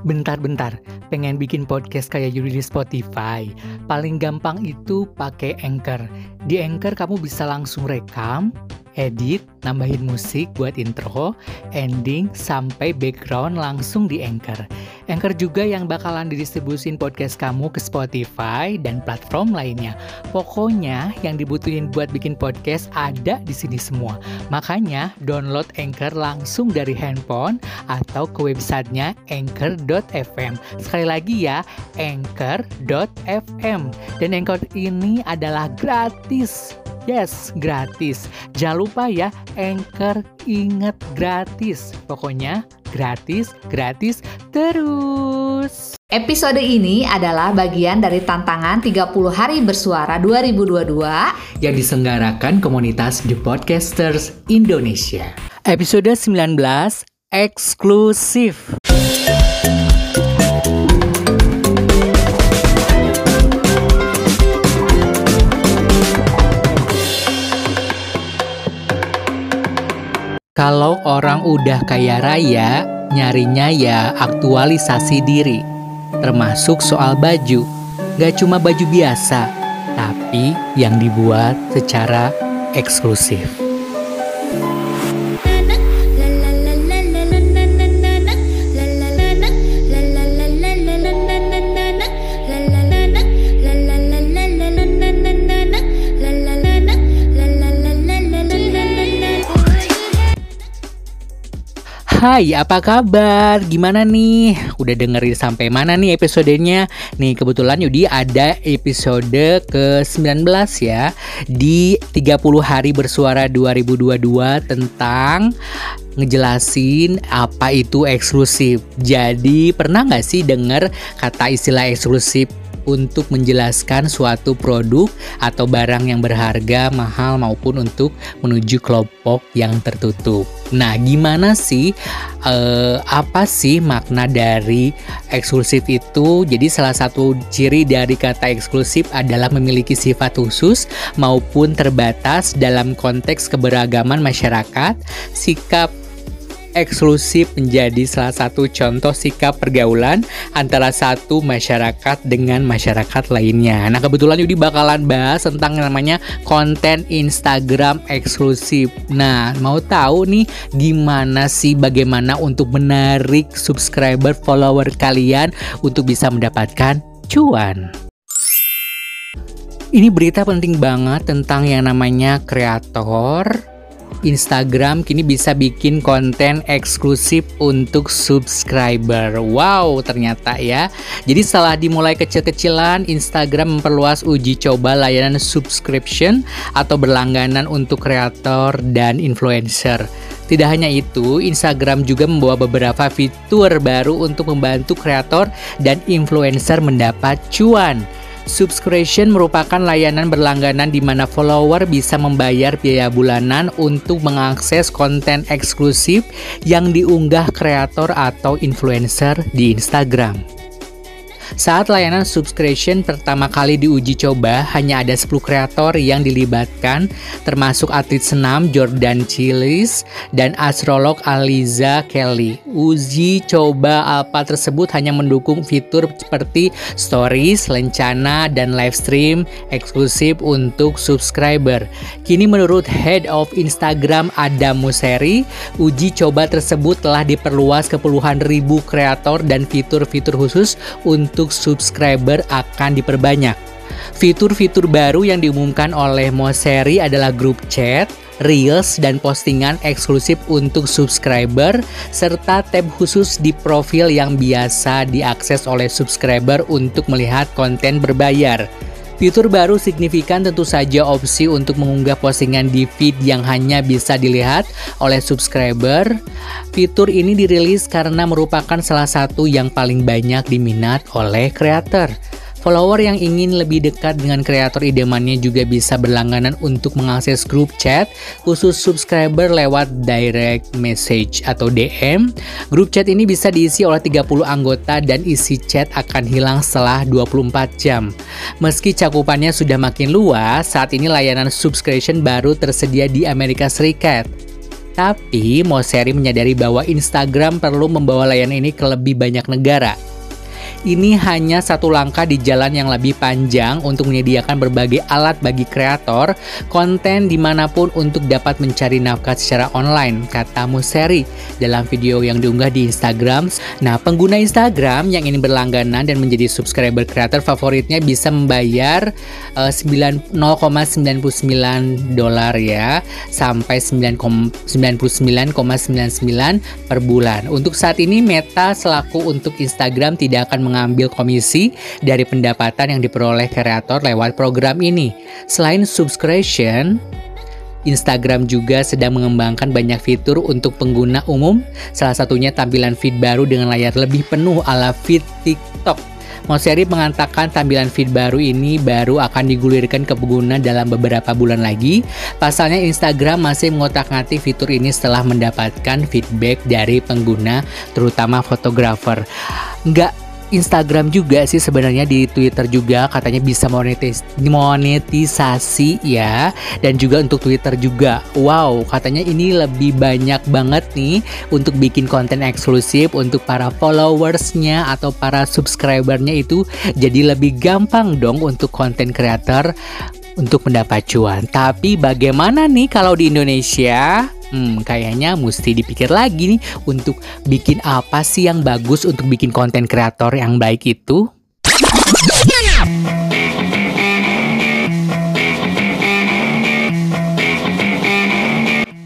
Bentar-bentar, pengen bikin podcast kayak Yuri di Spotify. Paling gampang itu pakai Anchor. Di Anchor kamu bisa langsung rekam, edit, nambahin musik buat intro, ending, sampai background langsung di Anchor. Anchor juga yang bakalan didistribusin podcast kamu ke Spotify dan platform lainnya. Pokoknya yang dibutuhin buat bikin podcast ada di sini semua. Makanya download Anchor langsung dari handphone atau ke websitenya anchor.fm. Sekali lagi ya, anchor.fm. Dan Anchor ini adalah gratis. Yes, gratis. Jangan lupa ya, Anchor inget gratis. Pokoknya gratis, gratis terus. Episode ini adalah bagian dari tantangan 30 hari bersuara 2022 yang diselenggarakan komunitas The Podcasters Indonesia. Episode 19 eksklusif. Kalau orang udah kaya raya, nyarinya ya aktualisasi diri. Termasuk soal baju. Gak cuma baju biasa, tapi yang dibuat secara eksklusif. Hai, apa kabar? Gimana nih? Udah dengerin sampai mana nih episodenya? Nih, kebetulan Yudi ada episode ke-19 ya di 30 hari bersuara 2022 tentang ngejelasin apa itu eksklusif. Jadi, pernah nggak sih denger kata istilah eksklusif untuk menjelaskan suatu produk atau barang yang berharga mahal maupun untuk menuju kelompok yang tertutup. Nah, gimana sih uh, apa sih makna dari eksklusif itu? Jadi salah satu ciri dari kata eksklusif adalah memiliki sifat khusus maupun terbatas dalam konteks keberagaman masyarakat, sikap eksklusif menjadi salah satu contoh sikap pergaulan antara satu masyarakat dengan masyarakat lainnya. Nah, kebetulan Yudi bakalan bahas tentang namanya konten Instagram eksklusif. Nah, mau tahu nih gimana sih bagaimana untuk menarik subscriber follower kalian untuk bisa mendapatkan cuan. Ini berita penting banget tentang yang namanya kreator, Instagram kini bisa bikin konten eksklusif untuk subscriber. Wow, ternyata ya. Jadi setelah dimulai kecil-kecilan, Instagram memperluas uji coba layanan subscription atau berlangganan untuk kreator dan influencer. Tidak hanya itu, Instagram juga membawa beberapa fitur baru untuk membantu kreator dan influencer mendapat cuan. Subscription merupakan layanan berlangganan di mana follower bisa membayar biaya bulanan untuk mengakses konten eksklusif yang diunggah kreator atau influencer di Instagram. Saat layanan subscription pertama kali diuji coba, hanya ada 10 kreator yang dilibatkan, termasuk atlet senam Jordan Chilis dan astrolog Aliza Kelly. Uji coba apa tersebut hanya mendukung fitur seperti stories, lencana, dan live stream eksklusif untuk subscriber. Kini menurut Head of Instagram Adam Museri, uji coba tersebut telah diperluas ke puluhan ribu kreator dan fitur-fitur khusus untuk untuk subscriber akan diperbanyak. Fitur-fitur baru yang diumumkan oleh Moseri adalah grup chat, reels, dan postingan eksklusif untuk subscriber, serta tab khusus di profil yang biasa diakses oleh subscriber untuk melihat konten berbayar. Fitur baru signifikan tentu saja opsi untuk mengunggah postingan di feed yang hanya bisa dilihat oleh subscriber. Fitur ini dirilis karena merupakan salah satu yang paling banyak diminat oleh kreator. Follower yang ingin lebih dekat dengan kreator idamannya juga bisa berlangganan untuk mengakses grup chat khusus subscriber lewat direct message atau DM. Grup chat ini bisa diisi oleh 30 anggota dan isi chat akan hilang setelah 24 jam. Meski cakupannya sudah makin luas, saat ini layanan subscription baru tersedia di Amerika Serikat. Tapi Moseri menyadari bahwa Instagram perlu membawa layanan ini ke lebih banyak negara ini hanya satu langkah di jalan yang lebih panjang untuk menyediakan berbagai alat bagi kreator konten di mana pun untuk dapat mencari nafkah secara online, kata Museri dalam video yang diunggah di Instagram. Nah, pengguna Instagram yang ingin berlangganan dan menjadi subscriber kreator favoritnya bisa membayar uh, 0,99 dolar ya sampai 99,99 per bulan. Untuk saat ini Meta selaku untuk Instagram tidak akan mengambil komisi dari pendapatan yang diperoleh kreator lewat program ini. Selain subscription, Instagram juga sedang mengembangkan banyak fitur untuk pengguna umum, salah satunya tampilan feed baru dengan layar lebih penuh ala feed TikTok. Moseri mengatakan tampilan feed baru ini baru akan digulirkan ke pengguna dalam beberapa bulan lagi. Pasalnya Instagram masih mengotak-ngatik fitur ini setelah mendapatkan feedback dari pengguna, terutama fotografer. Nggak Instagram juga sih sebenarnya di Twitter juga katanya bisa monetis monetisasi ya dan juga untuk Twitter juga. Wow, katanya ini lebih banyak banget nih untuk bikin konten eksklusif untuk para followersnya atau para subscribernya itu jadi lebih gampang dong untuk konten creator untuk mendapat cuan. Tapi bagaimana nih kalau di Indonesia? Hmm, kayaknya mesti dipikir lagi nih untuk bikin apa sih yang bagus untuk bikin konten kreator yang baik itu.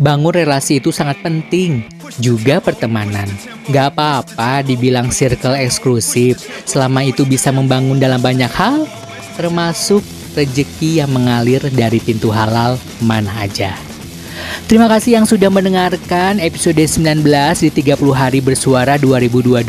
Bangun relasi itu sangat penting, juga pertemanan. Gak apa-apa dibilang circle eksklusif, selama itu bisa membangun dalam banyak hal, termasuk rezeki yang mengalir dari pintu halal mana aja. Terima kasih yang sudah mendengarkan episode 19 di 30 hari bersuara 2022.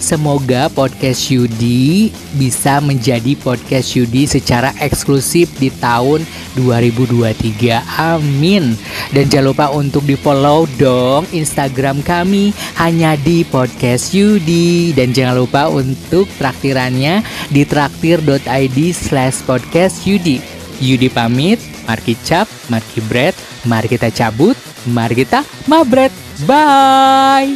Semoga podcast Yudi bisa menjadi podcast Yudi secara eksklusif di tahun 2023. Amin. Dan jangan lupa untuk di-follow dong Instagram kami hanya di podcast Yudi. Dan jangan lupa untuk traktirannya di traktir.id slash podcast Yudi. Yudi pamit, Marki Cap, Marki Bread, Mari kita cabut, mari kita mabret. Bye.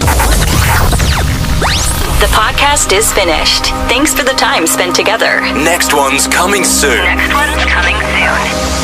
The podcast is finished. Thanks for the time spent together. Next one's coming soon. Next one's coming soon.